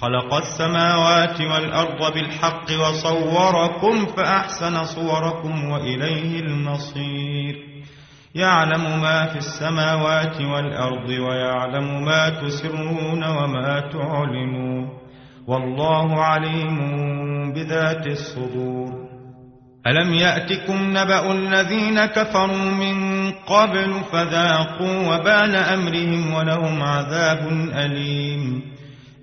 خلق السماوات والأرض بالحق وصوركم فأحسن صوركم وإليه المصير. يعلم ما في السماوات والأرض ويعلم ما تسرون وما تعلنون. والله عليم بذات الصدور. ألم يأتكم نبأ الذين كفروا من قبل فذاقوا وبال أمرهم ولهم عذاب أليم.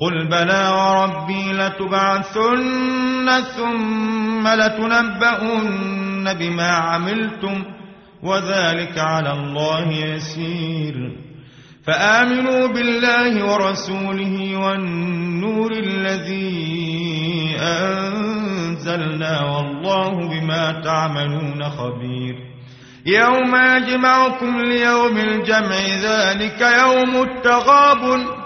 قل بلى وربي لتبعثن ثم لتنبؤن بما عملتم وذلك على الله يسير فآمنوا بالله ورسوله والنور الذي أنزلنا والله بما تعملون خبير يوم يجمعكم ليوم الجمع ذلك يوم التغابن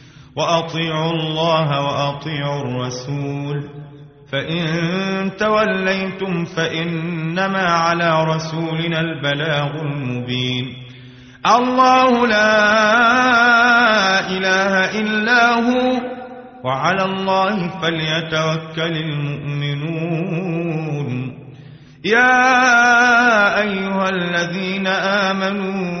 وأطيعوا الله وأطيعوا الرسول. فإن توليتم فإنما على رسولنا البلاغ المبين. الله لا إله إلا هو وعلى الله فليتوكل المؤمنون. يا أيها الذين آمنوا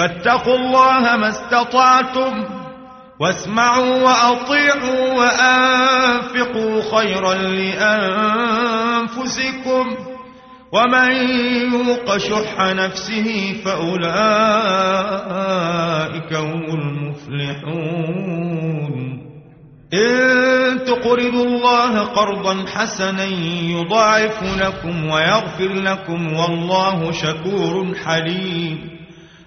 فاتقوا الله ما استطعتم واسمعوا وأطيعوا وأنفقوا خيرا لأنفسكم ومن يوق شح نفسه فأولئك هم المفلحون إن تقرضوا الله قرضا حسنا يضاعف لكم ويغفر لكم والله شكور حليم